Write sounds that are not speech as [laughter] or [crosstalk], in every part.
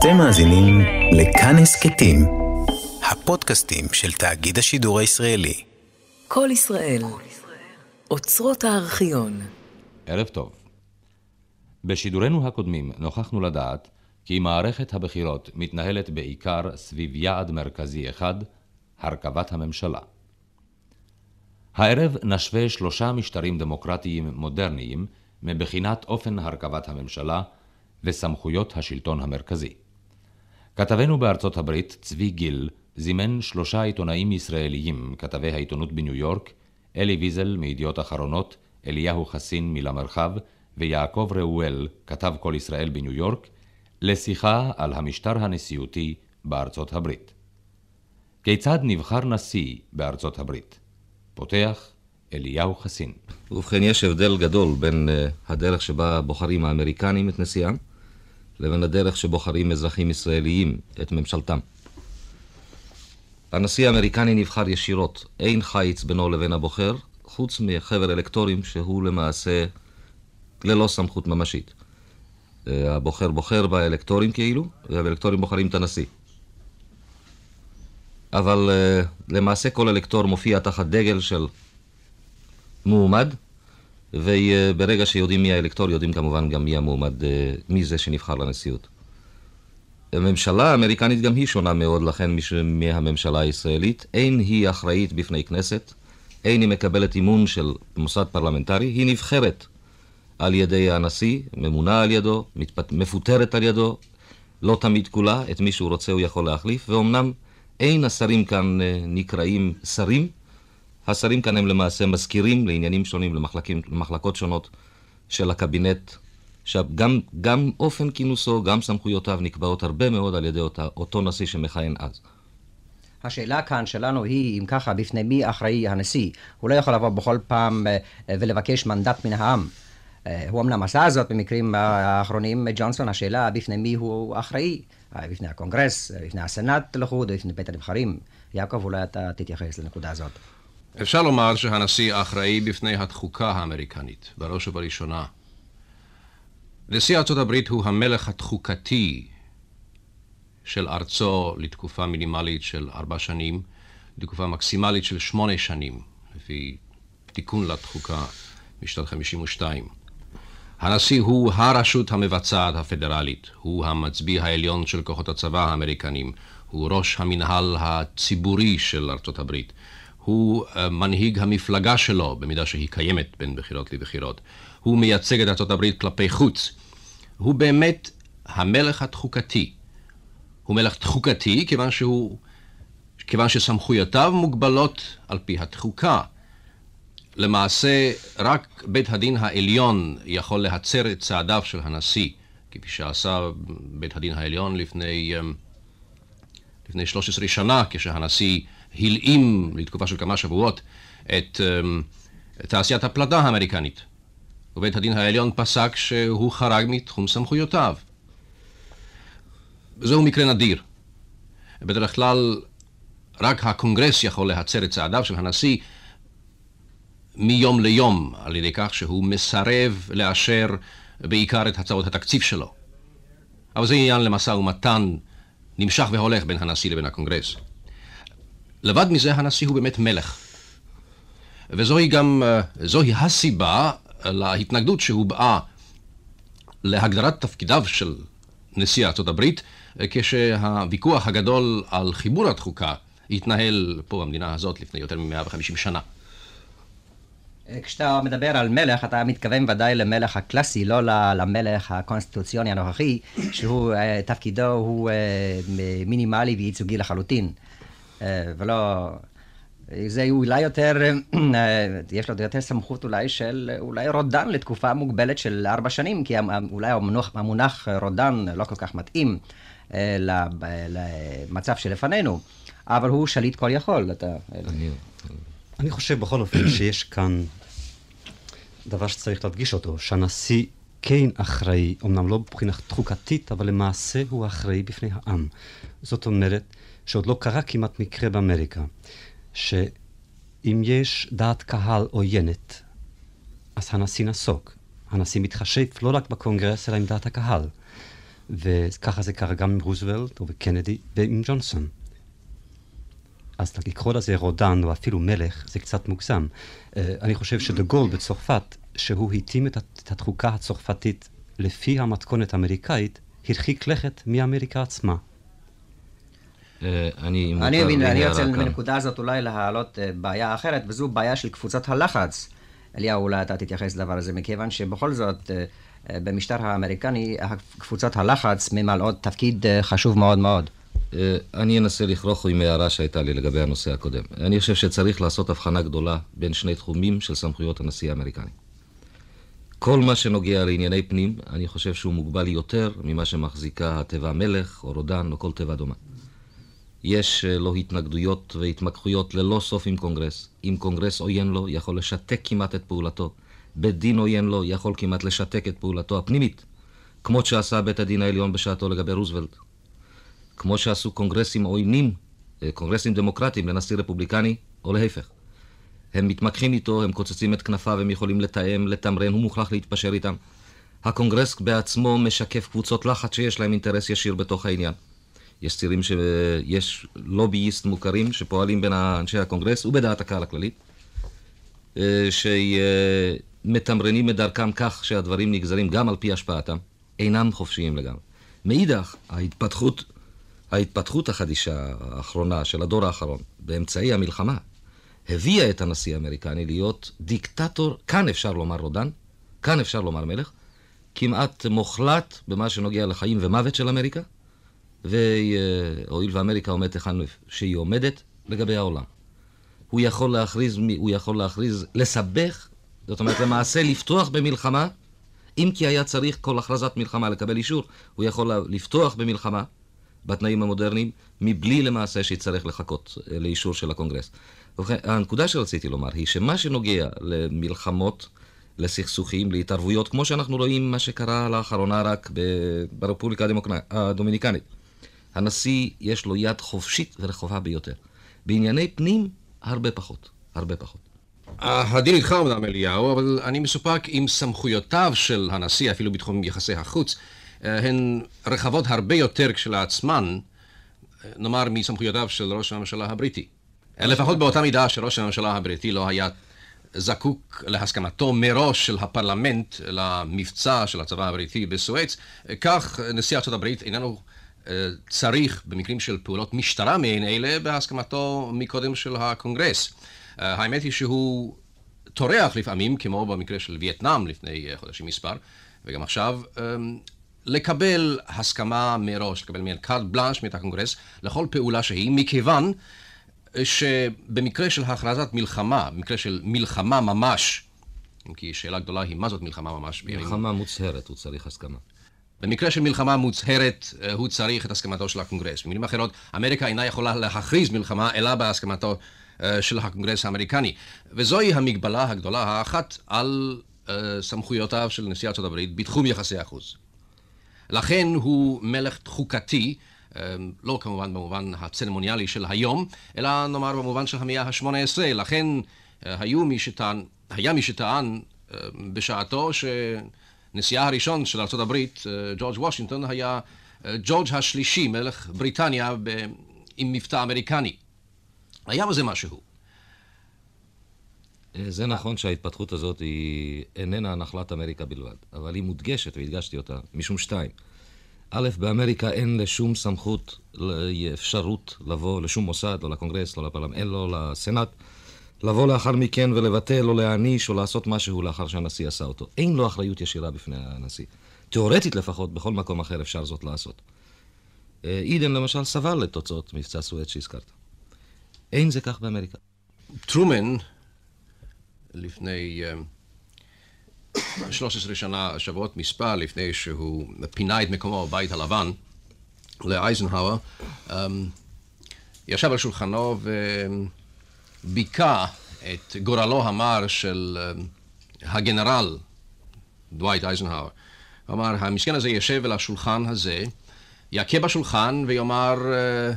אתם מאזינים לכאן הסכתים, הפודקאסטים של תאגיד השידור הישראלי. כל ישראל, אוצרות הארכיון. ערב טוב. בשידורינו הקודמים נוכחנו לדעת כי מערכת הבחירות מתנהלת בעיקר סביב יעד מרכזי אחד, הרכבת הממשלה. הערב נשווה שלושה משטרים דמוקרטיים מודרניים מבחינת אופן הרכבת הממשלה וסמכויות השלטון המרכזי. כתבנו בארצות הברית, צבי גיל, זימן שלושה עיתונאים ישראליים, כתבי העיתונות בניו יורק, אלי ויזל מידיעות אחרונות, אליהו חסין מלמרחב ויעקב ראואל, כתב כל ישראל בניו יורק, לשיחה על המשטר הנשיאותי בארצות הברית. כיצד נבחר נשיא בארצות הברית? פותח אליהו חסין. ובכן, יש הבדל גדול בין uh, הדרך שבה בוחרים האמריקנים את נשיאם, לבין הדרך שבוחרים אזרחים ישראליים את ממשלתם. הנשיא האמריקני נבחר ישירות, אין חיץ בינו לבין הבוחר, חוץ מחבר אלקטורים שהוא למעשה ללא סמכות ממשית. אה, הבוחר בוחר באלקטורים כאילו, והאלקטורים בוחרים את הנשיא. אבל uh, למעשה כל אלקטור מופיע תחת דגל של מועמד, וברגע שיודעים מי האלקטור, יודעים כמובן גם מי המועמד, אה, מי זה שנבחר לנשיאות. הממשלה האמריקנית גם היא שונה מאוד לכן מהממשלה הישראלית. אין היא אחראית בפני כנסת, אין היא מקבלת אמון של מוסד פרלמנטרי, היא נבחרת על ידי הנשיא, ממונה על ידו, מתפט... מפוטרת על ידו, לא תמיד כולה, את מי שהוא רוצה הוא יכול להחליף, ואומנם אין השרים כאן אה, נקראים שרים, השרים כאן הם למעשה מזכירים לעניינים שונים, למחלקים, למחלקות שונות של הקבינט. עכשיו, גם, גם אופן כינוסו, גם סמכויותיו נקבעות הרבה מאוד על ידי אותה, אותו נשיא שמכהן אז. השאלה כאן שלנו היא, אם ככה, בפני מי אחראי הנשיא? הוא לא יכול לבוא בכל פעם אה, ולבקש מנדט מן העם. אה, הוא אמנם עשה זאת במקרים האחרונים, ג'ונסון, השאלה בפני מי הוא אחראי. אה, בפני הקונגרס, בפני הסנאט לחוד, בפני בית הנבחרים. יעקב, אולי אתה תתייחס לנקודה הזאת. אפשר לומר שהנשיא אחראי בפני התחוקה האמריקנית, בראש ובראשונה. נשיא ארצות הברית הוא המלך התחוקתי של ארצו לתקופה מינימלית של ארבע שנים, לתקופה מקסימלית של שמונה שנים, לפי תיקון לתחוקה משנת 52. הנשיא הוא הרשות המבצעת הפדרלית, הוא המצביא העליון של כוחות הצבא האמריקנים, הוא ראש המנהל הציבורי של ארצות הברית. הוא uh, מנהיג המפלגה שלו, במידה שהיא קיימת בין בחירות לבחירות. הוא מייצג את ארה"ב כלפי חוץ. הוא באמת המלך התחוקתי. הוא מלך תחוקתי כיוון שהוא... כיוון שסמכויותיו מוגבלות על פי התחוקה. למעשה, רק בית הדין העליון יכול להצר את צעדיו של הנשיא, כפי שעשה בית הדין העליון לפני, אה, לפני 13 שנה, כשהנשיא הלאים לתקופה של כמה שבועות את אמ, תעשיית הפלדה האמריקנית. ובית הדין העליון פסק שהוא חרג מתחום סמכויותיו. זהו מקרה נדיר. בדרך כלל רק הקונגרס יכול להצר את צעדיו של הנשיא מיום ליום על ידי כך שהוא מסרב לאשר בעיקר את הצעות התקציב שלו. אבל זה עניין למשא ומתן נמשך והולך בין הנשיא לבין הקונגרס. לבד מזה הנשיא הוא באמת מלך. וזוהי גם, אה, זוהי הסיבה להתנגדות שהובעה להגדרת תפקידיו של נשיא ארצות הברית, אה, כשהוויכוח הגדול על חיבור התחוקה התנהל פה במדינה הזאת לפני יותר מ-150 שנה. אה, כשאתה מדבר על מלך, אתה מתכוון ודאי למלך הקלאסי, לא למלך הקונסטיטוציוני הנוכחי, שהוא, תפקידו הוא מינימלי וייצוגי לחלוטין. אה, ולא... זה אולי יותר, אה, יש לו יותר סמכות אולי של אולי רודן לתקופה מוגבלת של ארבע שנים, כי אולי המונח, המונח רודן לא כל כך מתאים אה, למצב שלפנינו, אבל הוא שליט כל יכול. אתה... אני, אני חושב בכל אופן [coughs] שיש כאן דבר שצריך להדגיש אותו, שהנשיא כן אחראי, אמנם לא מבחינה תחוקתית, אבל למעשה הוא אחראי בפני העם. זאת אומרת, שעוד לא קרה כמעט מקרה באמריקה, שאם יש דעת קהל עוינת, אז הנשיא נסוג. הנשיא מתחשב לא רק בקונגרס, אלא עם דעת הקהל. וככה זה קרה גם עם רוזוולט וקנדי ועם ג'ונסון. אז לקרוא לזה רודן או אפילו מלך זה קצת מוגזם. אה, אני חושב שדה גול בצרפת, שהוא התאים את התחוקה הצרפתית לפי המתכונת האמריקאית, הרחיק לכת מאמריקה עצמה. אה, אני אני מבין, אני רוצה בנקודה הזאת אולי להעלות אה, בעיה אחרת, וזו בעיה של קבוצות הלחץ. אליהו, אולי אתה תתייחס לדבר הזה, מכיוון שבכל זאת, במשטר האמריקני, קבוצות הלחץ ממלאות תפקיד חשוב מאוד מאוד. אה, אני אנסה לכרוך עם הערה שהייתה לי לגבי הנושא הקודם. אני חושב שצריך לעשות הבחנה גדולה בין שני תחומים של סמכויות הנשיא האמריקני. כל מה שנוגע לענייני פנים, אני חושב שהוא מוגבל יותר ממה שמחזיקה התיבה מלך או רודן או כל תיבה דומה. יש אה, לו התנגדויות והתמקחויות ללא סוף עם קונגרס. אם קונגרס עוין לו, יכול לשתק כמעט את פעולתו. בית דין עוין לו, יכול כמעט לשתק את פעולתו הפנימית, כמו שעשה בית הדין העליון בשעתו לגבי רוזוולט. כמו שעשו קונגרסים עוינים, אה, קונגרסים דמוקרטיים לנשיא רפובליקני, או להפך. הם מתמקחים איתו, הם קוצצים את כנפיו, הם יכולים לתאם, לתמרן, הוא מוכרח להתפשר איתם. הקונגרס בעצמו משקף קבוצות לחץ שיש להם אינטרס ישיר בתוך העניין. יש צירים שיש לוביסטים מוכרים שפועלים בין אנשי הקונגרס ובדעת הקהל הכללית, אה, שמתמרנים את דרכם כך שהדברים נגזרים גם על פי השפעתם, אינם חופשיים לגמרי. מאידך, ההתפתחות ההתפתחות החדישה האחרונה של הדור האחרון באמצעי המלחמה הביאה את הנשיא האמריקני להיות דיקטטור, כאן אפשר לומר רודן, כאן אפשר לומר מלך, כמעט מוחלט במה שנוגע לחיים ומוות של אמריקה, והואיל ואמריקה עומדת היכן שהיא עומדת לגבי העולם. הוא יכול להכריז, הוא יכול להכריז, לסבך, זאת אומרת למעשה לפתוח במלחמה, אם כי היה צריך כל הכרזת מלחמה לקבל אישור, הוא יכול לפתוח במלחמה בתנאים המודרניים, מבלי למעשה שיצטרך לחכות אה, לאישור של הקונגרס. ובכן, הנקודה שרציתי לומר היא שמה שנוגע למלחמות, לסכסוכים, להתערבויות, כמו שאנחנו רואים מה שקרה לאחרונה רק ברפובליקה הדומיניקנית. הנשיא יש לו יד חופשית ורחובה ביותר. בענייני פנים, הרבה פחות. הרבה פחות. הדין איתך אמנם אליהו, אבל אני מסופק עם סמכויותיו של הנשיא, אפילו בתחום יחסי החוץ, אה, הן רחבות הרבה יותר כשלעצמן, אה, נאמר מסמכויותיו של ראש הממשלה הבריטי. אה, לפחות באותה מידה שראש הממשלה הבריטי לא היה זקוק להסכמתו מראש של הפרלמנט למבצע של הצבא הבריטי בסואץ, כך נשיא ארצות הברית איננו צריך במקרים של פעולות משטרה מעין אלה בהסכמתו מקודם של הקונגרס. האמת היא שהוא טורח לפעמים, כמו במקרה של וייטנאם לפני חודשים מספר, וגם עכשיו, לקבל הסכמה מראש, לקבל מיד carte blanche מאת הקונגרס לכל פעולה שהיא, מכיוון שבמקרה של הכרזת מלחמה, במקרה של מלחמה ממש, כי שאלה גדולה היא מה זאת מלחמה ממש. מלחמה מוצהרת, הוא צריך הסכמה. במקרה של מלחמה מוצהרת, אה, הוא צריך את הסכמתו של הקונגרס. במילים אחרות, אמריקה אינה יכולה להכריז מלחמה, אלא בהסכמתו אה, של הקונגרס האמריקני. וזוהי המגבלה הגדולה האחת על אה, סמכויותיו של נשיא ארצות הברית בתחום יחסי החוץ. לכן הוא מלך חוקתי, לא כמובן במובן הצרמוניאלי של היום, אלא נאמר במובן של המאה ה-18. לכן היו מי שטען, היה מי שטען בשעתו שנשיאה הראשון של ארה"ב, אה, ג'ורג' וושינגטון, היה ג'ורג' השלישי, מלך בריטניה עם מבטא אמריקני. היה בזה משהו. זה נכון שההתפתחות הזאת היא איננה נחלת אמריקה בלבד, אבל היא מודגשת, והדגשתי אותה, משום שתיים. א', באמריקה אין לשום סמכות, אפשרות לבוא לשום מוסד, לא לקונגרס, לא לפרלמנט, לא לסנאט, לבוא לאחר מכן ולבטל או להעניש או לעשות משהו לאחר שהנשיא עשה אותו. אין לו אחריות ישירה בפני הנשיא. תאורטית לפחות, בכל מקום אחר אפשר זאת לעשות. אידן אה, למשל סבל את תוצאות מבצע סואט שהזכרת. אין זה כך באמריקה. טרומן לפני 13 אה, שנה, שבועות מספר לפני שהוא פינה את מקומו בבית הלבן לאייזנהאואר, אמ, ישב על שולחנו וביכה את גורלו המר של אה, הגנרל דווייט אייזנהאואר. הוא אמר, המסכן הזה יושב על השולחן הזה, יכה בשולחן ויאמר, אה,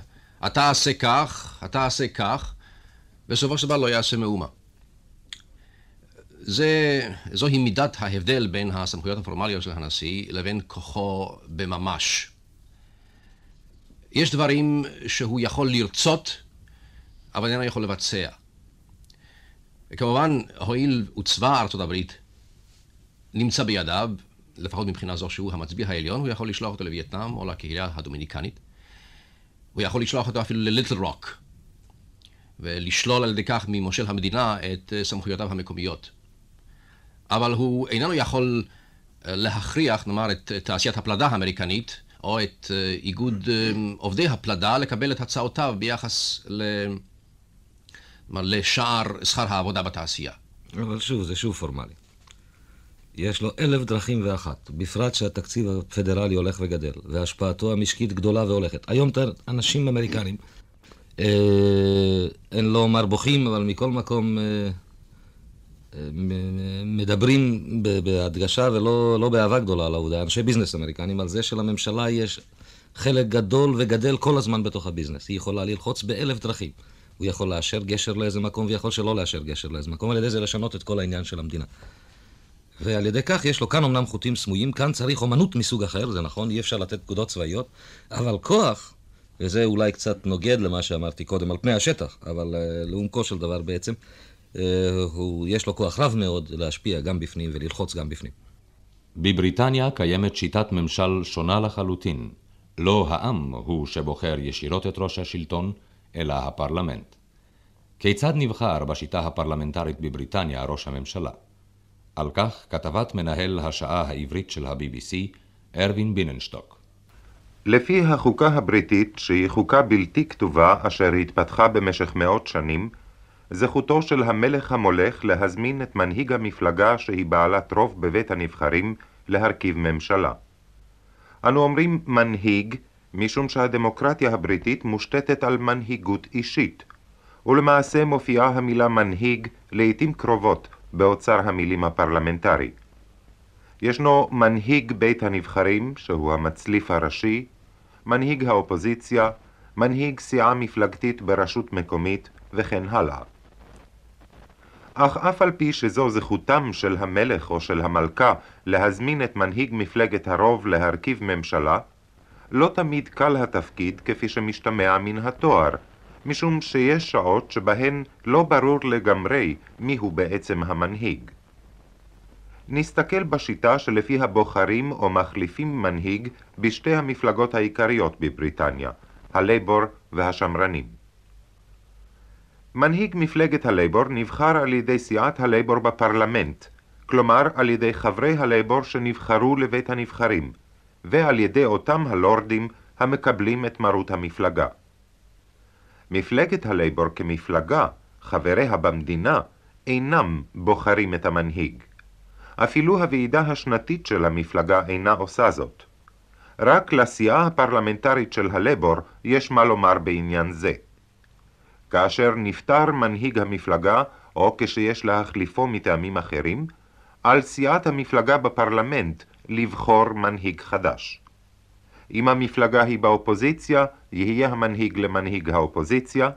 אתה עשה כך, אתה עשה כך, בסופו של דבר לא יעשה מאומה. זה, זוהי מידת ההבדל בין הסמכויות הפורמליות של הנשיא לבין כוחו בממש. יש דברים שהוא יכול לרצות, אבל אינו יכול לבצע. כמובן, הואיל וצבא ארצות הברית נמצא בידיו, לפחות מבחינה זו שהוא המצביא העליון, הוא יכול לשלוח אותו לווייטנאם או לקהילה הדומיניקנית. הוא יכול לשלוח אותו אפילו לליטל רוק, ולשלול על ידי כך ממושל המדינה את סמכויותיו המקומיות. אבל הוא איננו יכול אה, להכריח, נאמר, את תעשיית הפלדה האמריקנית, או את אה, איגוד אה, עובדי הפלדה לקבל את הצעותיו ביחס ל... לשער שכר העבודה בתעשייה. אבל שוב, זה שוב פורמלי. יש לו אלף דרכים ואחת, בפרט שהתקציב הפדרלי הולך וגדל, והשפעתו המשקית גדולה והולכת. היום אנשים אמריקנים, אה, אין לא אומר בוכים, אבל מכל מקום אה, אה, מדברים בהדגשה ולא לא באהבה גדולה על העובדה, אנשי ביזנס אמריקנים, על זה שלממשלה יש חלק גדול וגדל כל הזמן בתוך הביזנס. היא יכולה ללחוץ באלף דרכים. הוא יכול לאשר גשר לאיזה מקום ויכול שלא לאשר גשר לאיזה מקום, על ידי זה לשנות את כל העניין של המדינה. ועל ידי כך יש לו כאן אמנם חוטים סמויים, כאן צריך אומנות מסוג אחר, זה נכון, אי אפשר לתת פקודות צבאיות, אבל כוח, וזה אולי קצת נוגד למה שאמרתי קודם על פני השטח, אבל uh, לעומקו של דבר בעצם, uh, הוא, יש לו כוח רב מאוד להשפיע גם בפנים וללחוץ גם בפנים. בבריטניה קיימת שיטת ממשל שונה לחלוטין. לא העם הוא שבוחר ישירות את ראש השלטון, אלא הפרלמנט. כיצד נבחר בשיטה הפרלמנטרית בבריטניה ראש הממשלה? על כך כתבת מנהל השעה העברית של ה-BBC, ארווין ביננשטוק. לפי החוקה הבריטית, שהיא חוקה בלתי כתובה אשר התפתחה במשך מאות שנים, זכותו של המלך המולך להזמין את מנהיג המפלגה שהיא בעלת רוב בבית הנבחרים להרכיב ממשלה. אנו אומרים מנהיג משום שהדמוקרטיה הבריטית מושתתת על מנהיגות אישית, ולמעשה מופיעה המילה מנהיג לעתים קרובות באוצר המילים הפרלמנטרי. ישנו מנהיג בית הנבחרים, שהוא המצליף הראשי, מנהיג האופוזיציה, מנהיג סיעה מפלגתית ברשות מקומית, וכן הלאה. אך אף על פי שזו זכותם של המלך או של המלכה להזמין את מנהיג מפלגת הרוב להרכיב ממשלה, לא תמיד קל התפקיד כפי שמשתמע מן התואר, משום שיש שעות שבהן לא ברור לגמרי מיהו בעצם המנהיג. נסתכל בשיטה שלפיה בוחרים או מחליפים מנהיג בשתי המפלגות העיקריות בבריטניה, הלייבור והשמרנים. מנהיג מפלגת הלייבור נבחר על ידי סיעת הלייבור בפרלמנט, כלומר על ידי חברי הלייבור שנבחרו לבית הנבחרים, ועל ידי אותם הלורדים המקבלים את מרות המפלגה. מפלגת הלייבור כמפלגה, חבריה במדינה, אינם בוחרים את המנהיג. אפילו הוועידה השנתית של המפלגה אינה עושה זאת. רק לסיעה הפרלמנטרית של הלייבור יש מה לומר בעניין זה. כאשר נפטר מנהיג המפלגה, או כשיש להחליפו מטעמים אחרים, על סיעת המפלגה בפרלמנט לבחור מנהיג חדש. אם המפלגה היא באופוזיציה, יהיה המנהיג למנהיג האופוזיציה,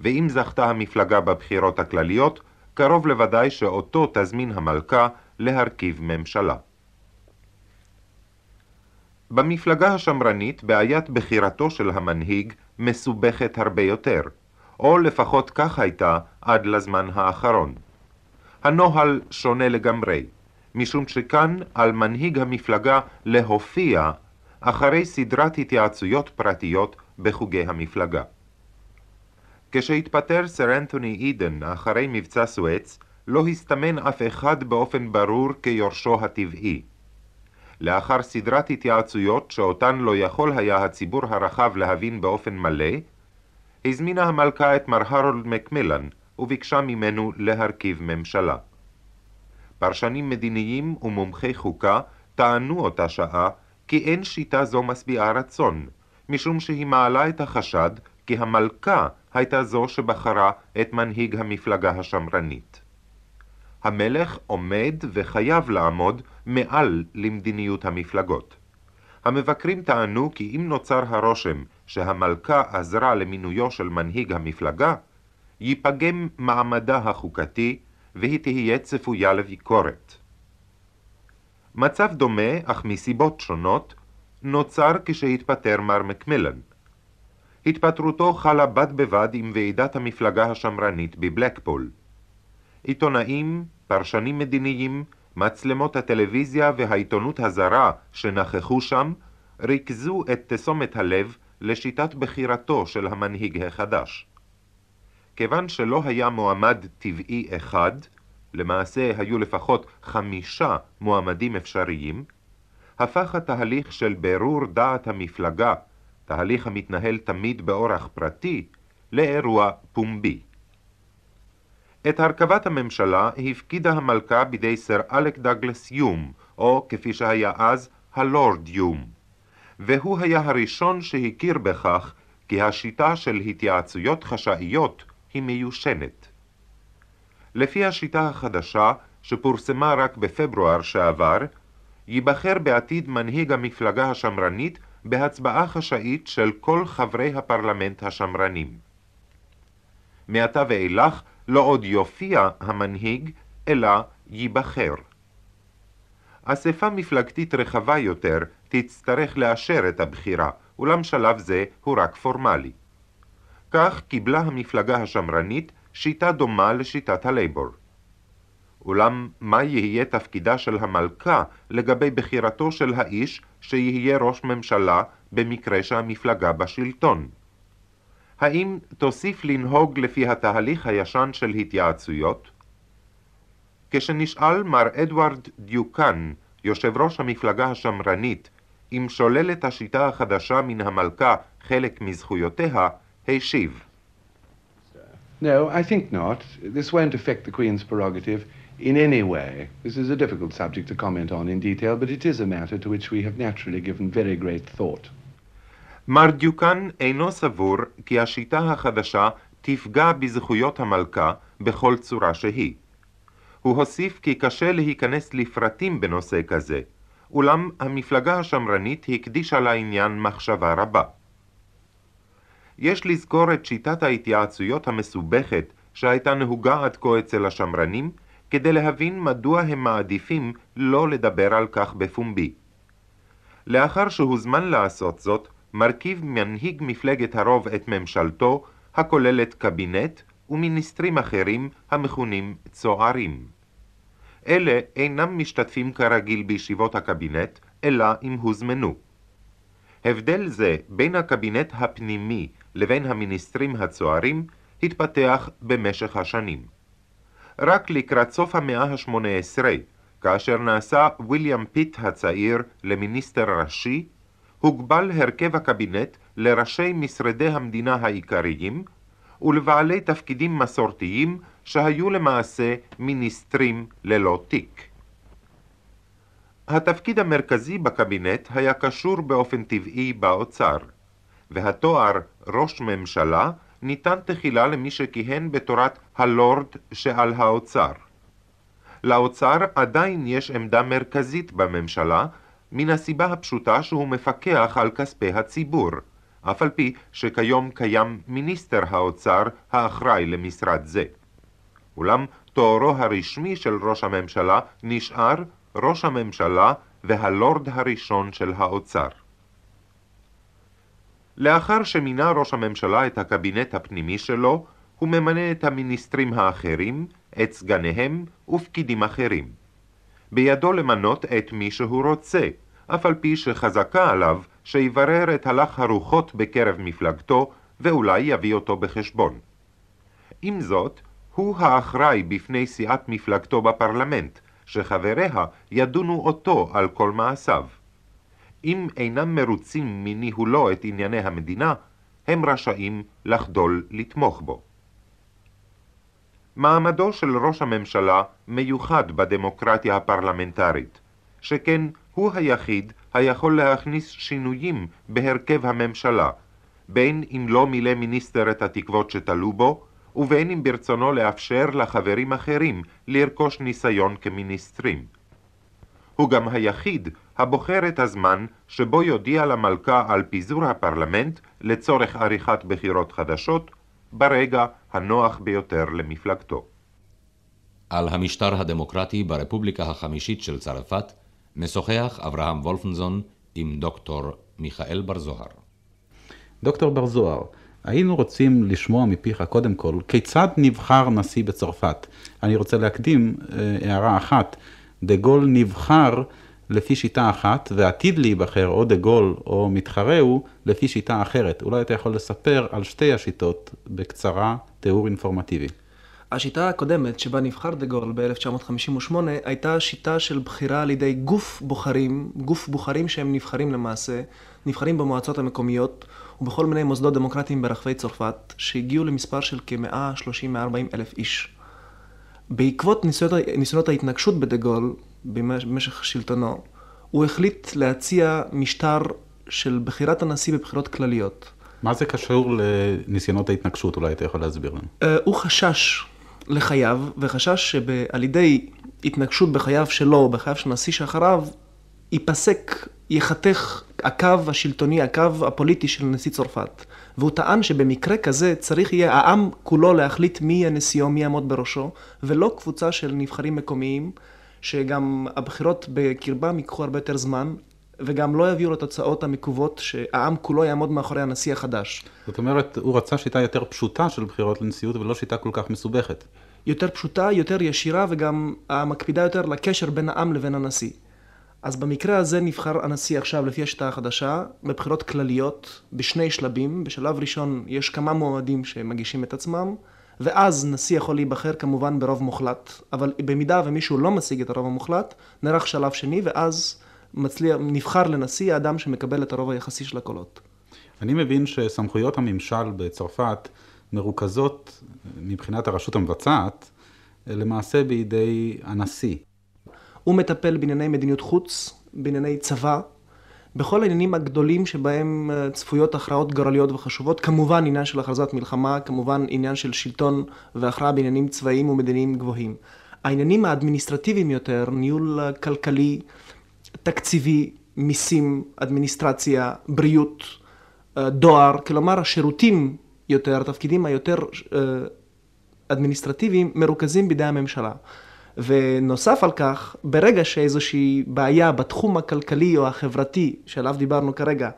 ואם זכתה המפלגה בבחירות הכלליות, קרוב לוודאי שאותו תזמין המלכה להרכיב ממשלה. במפלגה השמרנית בעיית בחירתו של המנהיג מסובכת הרבה יותר, או לפחות כך הייתה עד לזמן האחרון. הנוהל שונה לגמרי. משום שכאן על מנהיג המפלגה להופיע אחרי סדרת התייעצויות פרטיות בחוגי המפלגה. כשהתפטר סר אנתוני אידן אחרי מבצע סואץ, לא הסתמן אף אחד באופן ברור כיורשו הטבעי. לאחר סדרת התייעצויות שאותן לא יכול היה הציבור הרחב להבין באופן מלא, הזמינה המלכה את מר הרולד מקמילן וביקשה ממנו להרכיב ממשלה. פרשנים מדיניים ומומחי חוקה טענו אותה שעה כי אין שיטה זו משביעה רצון, משום שהיא מעלה את החשד כי המלכה הייתה זו שבחרה את מנהיג המפלגה השמרנית. המלך עומד וחייב לעמוד מעל למדיניות המפלגות. המבקרים טענו כי אם נוצר הרושם שהמלכה עזרה למינויו של מנהיג המפלגה, ייפגם מעמדה החוקתי והיא תהיה צפויה לביקורת. מצב דומה, אך מסיבות שונות, נוצר כשהתפטר מר מקמילן. התפטרותו חלה בד בבד עם ועידת המפלגה השמרנית בבלקפול. עיתונאים, פרשנים מדיניים, מצלמות הטלוויזיה והעיתונות הזרה שנכחו שם, ריכזו את תשומת הלב לשיטת בחירתו של המנהיג החדש. כיוון שלא היה מועמד טבעי אחד, למעשה היו לפחות חמישה מועמדים אפשריים, הפך התהליך של בירור דעת המפלגה, תהליך המתנהל תמיד באורח פרטי, לאירוע פומבי. את הרכבת הממשלה הפקידה המלכה בידי סר אלק דגלס יום, או כפי שהיה אז, הלורד יום, והוא היה הראשון שהכיר בכך כי השיטה של התייעצויות חשאיות היא מיושנת. לפי השיטה החדשה, שפורסמה רק בפברואר שעבר, ייבחר בעתיד מנהיג המפלגה השמרנית בהצבעה חשאית של כל חברי הפרלמנט השמרנים. מעתה ואילך לא עוד יופיע המנהיג, אלא ייבחר. אספה מפלגתית רחבה יותר תצטרך לאשר את הבחירה, אולם שלב זה הוא רק פורמלי. כך קיבלה המפלגה השמרנית שיטה דומה לשיטת הלייבור. אולם מה יהיה תפקידה של המלכה לגבי בחירתו של האיש שיהיה ראש ממשלה במקרה שהמפלגה בשלטון? האם תוסיף לנהוג לפי התהליך הישן של התייעצויות? כשנשאל מר אדוארד דיוקן, יושב ראש המפלגה השמרנית, אם שוללת השיטה החדשה מן המלכה חלק מזכויותיה, השיב. No, I think not. This won't affect the Queen's prerogative in any way. This is a difficult subject to comment on in detail, but it is a matter to which we have naturally given very great thought. מר דיוקן אינו סבור כי השיטה החדשה תפגע בזכויות המלכה בכל צורה שהיא. הוא הוסיף כי קשה להיכנס לפרטים בנושא כזה, אולם המפלגה השמרנית הקדישה לעניין מחשבה רבה. יש לזכור את שיטת ההתייעצויות המסובכת שהייתה נהוגה עד כה אצל השמרנים, כדי להבין מדוע הם מעדיפים לא לדבר על כך בפומבי. לאחר שהוזמן לעשות זאת, מרכיב מנהיג מפלגת הרוב את ממשלתו, הכוללת קבינט ומיניסטרים אחרים המכונים צוערים. אלה אינם משתתפים כרגיל בישיבות הקבינט, אלא אם הוזמנו. הבדל זה בין הקבינט הפנימי לבין המיניסטרים הצוערים התפתח במשך השנים. רק לקראת סוף המאה ה-18, כאשר נעשה ויליאם פיט הצעיר למיניסטר ראשי, הוגבל הרכב הקבינט לראשי משרדי המדינה העיקריים ולבעלי תפקידים מסורתיים שהיו למעשה מיניסטרים ללא תיק. התפקיד המרכזי בקבינט היה קשור באופן טבעי באוצר, והתואר ראש ממשלה ניתן תחילה למי שכיהן בתורת הלורד שעל האוצר. לאוצר עדיין יש עמדה מרכזית בממשלה, מן הסיבה הפשוטה שהוא מפקח על כספי הציבור, אף על פי שכיום קיים מיניסטר האוצר האחראי למשרד זה. אולם תוארו הרשמי של ראש הממשלה נשאר ראש הממשלה והלורד הראשון של האוצר. לאחר שמינה ראש הממשלה את הקבינט הפנימי שלו, הוא ממנה את המיניסטרים האחרים, את סגניהם ופקידים אחרים. בידו למנות את מי שהוא רוצה, אף על פי שחזקה עליו שיברר את הלך הרוחות בקרב מפלגתו, ואולי יביא אותו בחשבון. עם זאת, הוא האחראי בפני סיעת מפלגתו בפרלמנט, שחבריה ידונו אותו על כל מעשיו. אם אינם מרוצים מניהולו את ענייני המדינה, הם רשאים לחדול לתמוך בו. מעמדו של ראש הממשלה מיוחד בדמוקרטיה הפרלמנטרית, שכן הוא היחיד היכול להכניס שינויים בהרכב הממשלה, בין אם לא מילא מיניסטר את התקוות שתלו בו, ובין אם ברצונו לאפשר לחברים אחרים לרכוש ניסיון כמיניסטרים. הוא גם היחיד הבוחר את הזמן שבו יודיע למלכה על פיזור הפרלמנט לצורך עריכת בחירות חדשות, ברגע הנוח ביותר למפלגתו. על המשטר הדמוקרטי ברפובליקה החמישית של צרפת, משוחח אברהם וולפנזון עם דוקטור מיכאל בר זוהר. דוקטור בר זוהר, היינו רוצים לשמוע מפיך קודם כל, כיצד נבחר נשיא בצרפת? אני רוצה להקדים אה, הערה אחת, דה גול נבחר לפי שיטה אחת, ועתיד להיבחר או דה גול או מתחרהו לפי שיטה אחרת. אולי אתה יכול לספר על שתי השיטות בקצרה, תיאור אינפורמטיבי. השיטה הקודמת שבה נבחר דה גול ב-1958 הייתה שיטה של בחירה על ידי גוף בוחרים, גוף בוחרים שהם נבחרים למעשה, נבחרים במועצות המקומיות ובכל מיני מוסדות דמוקרטיים ברחבי צרפת, שהגיעו למספר של כ-130-140 אלף איש. בעקבות ניסיונות, ההתנגשות בדה גול במשך שלטונו, הוא החליט להציע משטר של בחירת הנשיא בבחירות כלליות. מה זה קשור לניסיונות ההתנגשות? אולי אתה יכול להסביר לנו. Uh, הוא חשש לחייו, וחשש שעל ידי התנגשות בחייו שלו, בחייו של נשיא שאחריו, ייפסק, ייחתך הקו השלטוני, הקו הפוליטי של נשיא צרפת. והוא טען שבמקרה כזה צריך יהיה העם כולו להחליט מי יהיה נשיאו, מי יעמוד בראשו, ולא קבוצה של נבחרים מקומיים, שגם הבחירות בקרבם ייקחו הרבה יותר זמן, וגם לא יביאו לתוצאות המקוות שהעם כולו יעמוד מאחורי הנשיא החדש. זאת אומרת, הוא רצה שיטה יותר פשוטה של בחירות לנשיאות, ולא שיטה כל כך מסובכת. יותר פשוטה, יותר ישירה, וגם המקפידה יותר לקשר בין העם לבין הנשיא. אז במקרה הזה נבחר הנשיא עכשיו לפי השיטה החדשה, בבחירות כלליות, בשני שלבים. בשלב ראשון יש כמה מועמדים שמגישים את עצמם, ואז נשיא יכול להיבחר כמובן ברוב מוחלט, אבל במידה ומישהו לא משיג את הרוב המוחלט, נערך שלב שני, ואז מצליח, נבחר לנשיא האדם שמקבל את הרוב היחסי של הקולות. אני מבין שסמכויות הממשל בצרפת מרוכזות מבחינת הרשות המבצעת, למעשה בידי הנשיא. הוא מטפל בענייני מדיניות חוץ, בענייני צבא, בכל העניינים הגדולים שבהם אה, צפויות הכרעות גורליות וחשובות, כמובן עניין של הכרזת מלחמה, כמובן עניין של שלטון והכרעה בעניינים צבאיים ומדיניים גבוהים. העניינים האדמיניסטרטיביים יותר, ניהול כלכלי, תקציבי, מיסים, אדמיניסטרציה, בריאות, אה, דואר, כלומר השירותים יותר, התפקידים היותר אה, אדמיניסטרטיביים, מרוכזים בידי הממשלה. ונוסף על כך, ברגע שאיזושהי בעיה בתחום הכלכלי או החברתי, שעליו דיברנו כרגע,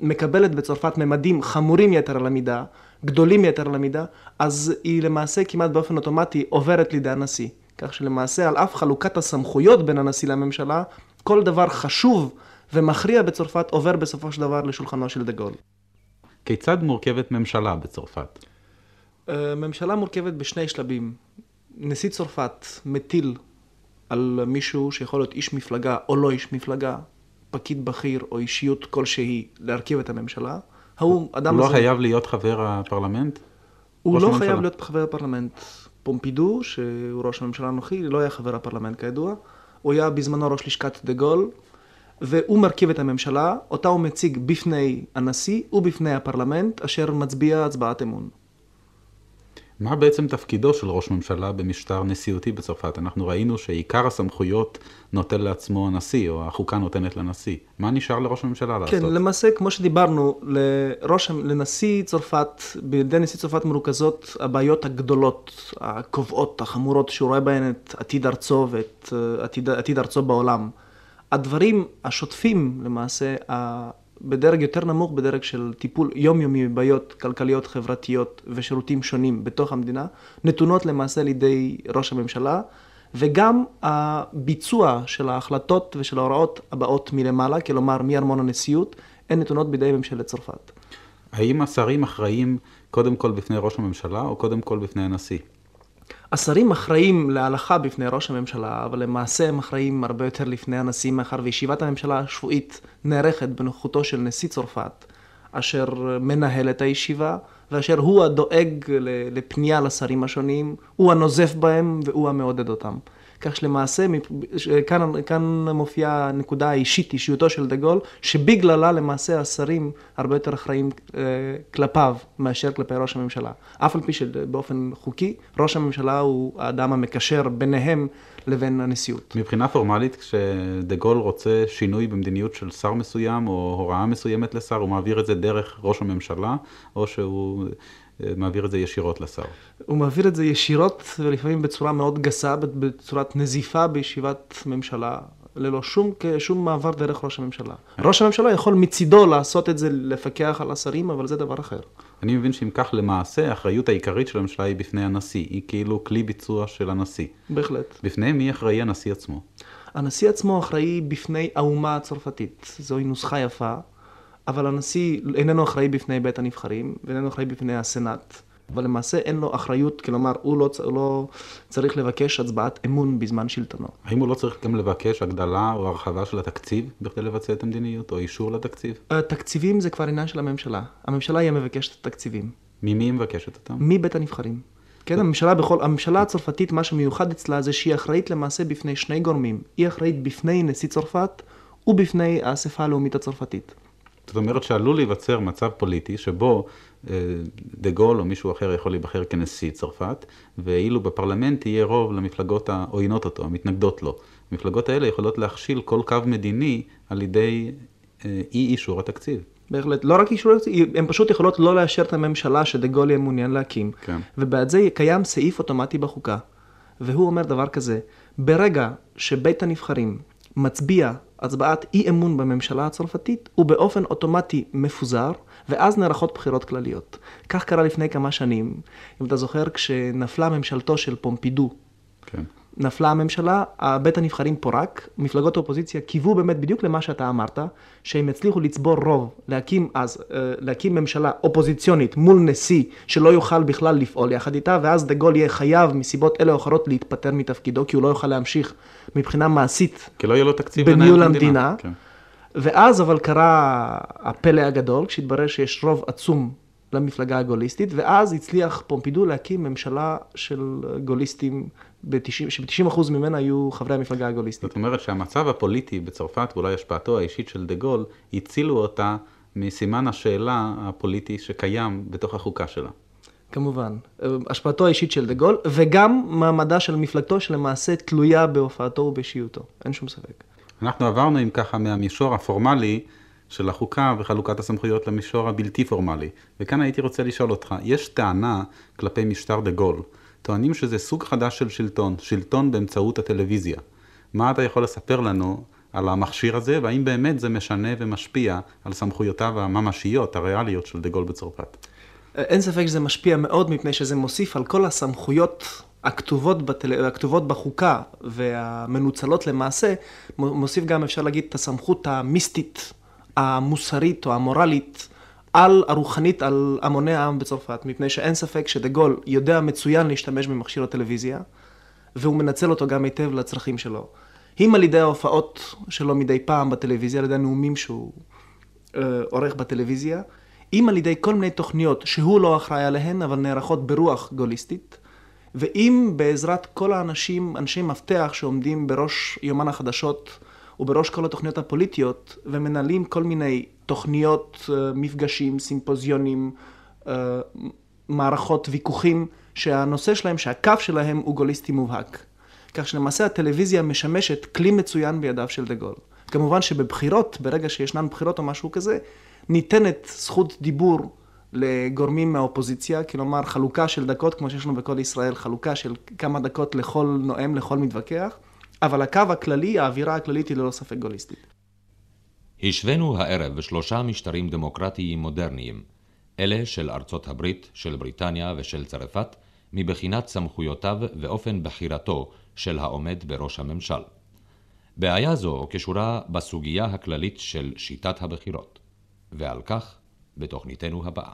מקבלת בצרפת ממדים חמורים יתר על המידה, גדולים יתר על המידה, אז היא למעשה כמעט באופן אוטומטי עוברת לידי הנשיא. כך שלמעשה על אף חלוקת הסמכויות בין הנשיא לממשלה, כל דבר חשוב ומכריע בצרפת עובר בסופו של דבר לשולחנו של דה גול. כיצד מורכבת ממשלה בצרפת? אה, ממשלה מורכבת בשני שלבים. נשיא צרפת מטיל על מישהו שיכול להיות איש מפלגה או לא איש מפלגה, פקיד בכיר או אישיות כלשהי להרכיב את הממשלה. ההוא, אדם הוא לא חייב להיות חבר הפרלמנט? הוא לא חייב להיות חבר הפרלמנט. פומפידו, שהוא ראש הממשלה הנוכחי, לא היה חבר הפרלמנט כידוע. הוא היה בזמנו ראש לשכת דה גול, והוא מרכיב את הממשלה, אותה הוא מציג בפני הנשיא ובפני הפרלמנט, אשר מצביע הצבעת אמון. מה בעצם תפקידו של ראש ממשלה במשטר נשיאותי בצרפת? אנחנו ראינו שעיקר הסמכויות נוטל לעצמו הנשיא, או החוקה נותנת לנשיא. מה נשאר לראש הממשלה לעשות? כן, למעשה, כמו שדיברנו, לראש, לנשיא צרפת, בידי נשיא צרפת מרוכזות הבעיות הגדולות, הקובעות, החמורות, שהוא רואה בהן את עתיד ארצו ואת אה, עתיד, עתיד ארצו בעולם. הדברים השוטפים, למעשה, בדרג יותר נמוך, בדרג של טיפול יומיומי בבעיות כלכליות, חברתיות ושירותים שונים בתוך המדינה, נתונות למעשה לידי ראש הממשלה, וגם הביצוע של ההחלטות ושל ההוראות הבאות מלמעלה, כלומר מארמון הנשיאות, הן נתונות בידי ממשלת צרפת. האם השרים אחראים קודם כל בפני ראש הממשלה או קודם כל בפני הנשיא? השרים אחראים להלכה בפני ראש הממשלה, אבל למעשה הם אחראים הרבה יותר לפני הנשיא, מאחר וישיבת הממשלה השבועית נערכת בנוכחותו של נשיא צרפת, אשר מנהל את הישיבה, ואשר הוא הדואג לפנייה לשרים השונים, הוא הנוזף בהם והוא המעודד אותם. כך שלמעשה, כאן, כאן מופיעה הנקודה האישית, אישיותו של דה גול, שבגללה למעשה השרים הרבה יותר אחראים אה, כלפיו מאשר כלפי ראש הממשלה. אף על פי שבאופן חוקי, ראש הממשלה הוא האדם המקשר ביניהם לבין הנשיאות. מבחינה פורמלית, כשדה גול רוצה שינוי במדיניות של שר מסוים, או הוראה מסוימת לשר, הוא מעביר את זה דרך ראש הממשלה, או שהוא מעביר את זה ישירות לשר? הוא מעביר את זה ישירות, ולפעמים בצורה מאוד גסה, בצורת נזיפה בישיבת ממשלה, ללא שום, שום מעבר דרך ראש הממשלה. ראש הממשלה יכול מצידו לעשות את זה, לפקח על השרים, אבל זה דבר אחר. אני מבין שאם כך למעשה, האחריות העיקרית של הממשלה היא בפני הנשיא, היא כאילו כלי ביצוע של הנשיא. בהחלט. בפני מי אחראי הנשיא עצמו? הנשיא עצמו אחראי בפני האומה הצרפתית. זוהי נוסחה יפה, אבל הנשיא איננו אחראי בפני בית הנבחרים, ואיננו אחראי בפני הסנאט. אבל למעשה אין לו אחריות, כלומר, הוא לא, הוא לא צריך לבקש הצבעת אמון בזמן שלטונו. האם הוא לא צריך גם לבקש הגדלה או הרחבה של התקציב בכדי לבצע את המדיניות, או אישור לתקציב? תקציבים זה כבר עניין של הממשלה. הממשלה היא המבקשת את התקציבים. ממי היא מבקשת אותם? מבית הנבחרים. כן, הממשלה בכל, הממשלה הצרפתית, מה שמיוחד אצלה זה שהיא אחראית למעשה בפני שני גורמים. היא אחראית בפני נשיא צרפת ובפני האספה הלאומית הצרפתית. זאת אומרת שעלול להיווצר מצב פוליטי שבו אה, דה גול או מישהו אחר יכול להיבחר כנשיא צרפת, ואילו בפרלמנט יהיה רוב למפלגות העוינות אותו, המתנגדות לו. המפלגות האלה יכולות להכשיל כל קו מדיני על ידי אה, אי אישור התקציב. בהחלט, לא רק אישור הן פשוט יכולות לא לאשר את הממשלה שדה גול יהיה מעוניין להקים. כן. ובעד זה קיים סעיף אוטומטי בחוקה. והוא אומר דבר כזה, ברגע שבית הנבחרים מצביע הצבעת אי אמון בממשלה הצרפתית, הוא באופן אוטומטי מפוזר, ואז נערכות בחירות כלליות. כך קרה לפני כמה שנים, אם אתה זוכר, כשנפלה ממשלתו של פומפידו. כן. נפלה הממשלה, בית הנבחרים פורק, מפלגות האופוזיציה קיוו באמת בדיוק למה שאתה אמרת, שהם יצליחו לצבור רוב, להקים אז, אה, להקים ממשלה אופוזיציונית מול נשיא שלא יוכל בכלל לפעול יחד איתה, ואז דה גול יהיה חייב מסיבות אלה או אחרות להתפטר מתפקידו, כי הוא לא יוכל להמשיך מבחינה מעשית. כי לא יהיה לו תקציב בניהול המדינה. כן. ואז אבל קרה הפלא הגדול, כשהתברר שיש רוב עצום למפלגה הגוליסטית, ואז הצליח פומפידו להקים ממשלה של גוליסטים ש-90% ממנה היו חברי המפלגה הגוליסטית. זאת אומרת שהמצב הפוליטי בצרפת, ואולי השפעתו האישית של דה גול, הצילו אותה מסימן השאלה הפוליטי שקיים בתוך החוקה שלה. כמובן. השפעתו האישית של דה גול, וגם מעמדה של מפלגתו שלמעשה תלויה בהופעתו ובשיעותו. אין שום ספק. אנחנו עברנו, אם ככה, מהמישור הפורמלי של החוקה וחלוקת הסמכויות למישור הבלתי פורמלי. וכאן הייתי רוצה לשאול אותך, יש טענה כלפי משטר דה גול. טוענים שזה סוג חדש של שלטון, שלטון באמצעות הטלוויזיה. מה אתה יכול לספר לנו על המכשיר הזה, והאם באמת זה משנה ומשפיע על סמכויותיו הממשיות, הריאליות של דה גול בצרפת? אין ספק שזה משפיע מאוד, מפני שזה מוסיף על כל הסמכויות הכתובות, בטל... הכתובות בחוקה והמנוצלות למעשה, מוסיף גם, אפשר להגיד, את הסמכות המיסטית, המוסרית או המורלית על הרוחנית, על המוני העם בצרפת, מפני שאין ספק שדה גול יודע מצוין להשתמש במכשיר הטלוויזיה, והוא מנצל אותו גם היטב לצרכים שלו. אם על ידי ההופעות שלו מדי פעם בטלוויזיה, על ידי הנאומים שהוא אה, עורך בטלוויזיה, אם על ידי כל מיני תוכניות שהוא לא אחראי עליהן, אבל נערכות ברוח גוליסטית, ואם בעזרת כל האנשים, אנשי מפתח שעומדים בראש יומן החדשות ובראש כל התוכניות הפוליטיות, ומנהלים כל מיני תוכניות, אה, מפגשים, סימפוזיונים, אה, מערכות, ויכוחים, שהנושא שלהם, שהקו שלהם הוא גוליסטי מובהק. כך שלמעשה הטלוויזיה משמשת כלי מצוין בידיו של דה גול. כמובן שבבחירות, ברגע שישנן בחירות או משהו כזה, ניתנת זכות דיבור לגורמים מהאופוזיציה, כלומר חלוקה של דקות, כמו שיש לנו בכל ישראל, חלוקה של כמה דקות לכל נואם, לכל מתווכח, אבל הקו הכללי, האווירה הכללית היא ללא ספק גוליסטית. השווינו הערב שלושה משטרים דמוקרטיים מודרניים, אלה של ארצות הברית, של בריטניה ושל צרפת, מבחינת סמכויותיו ואופן בחירתו של העומד בראש הממשל. בעיה זו קשורה בסוגיה הכללית של שיטת הבחירות, ועל כך בתוכניתנו הבאה.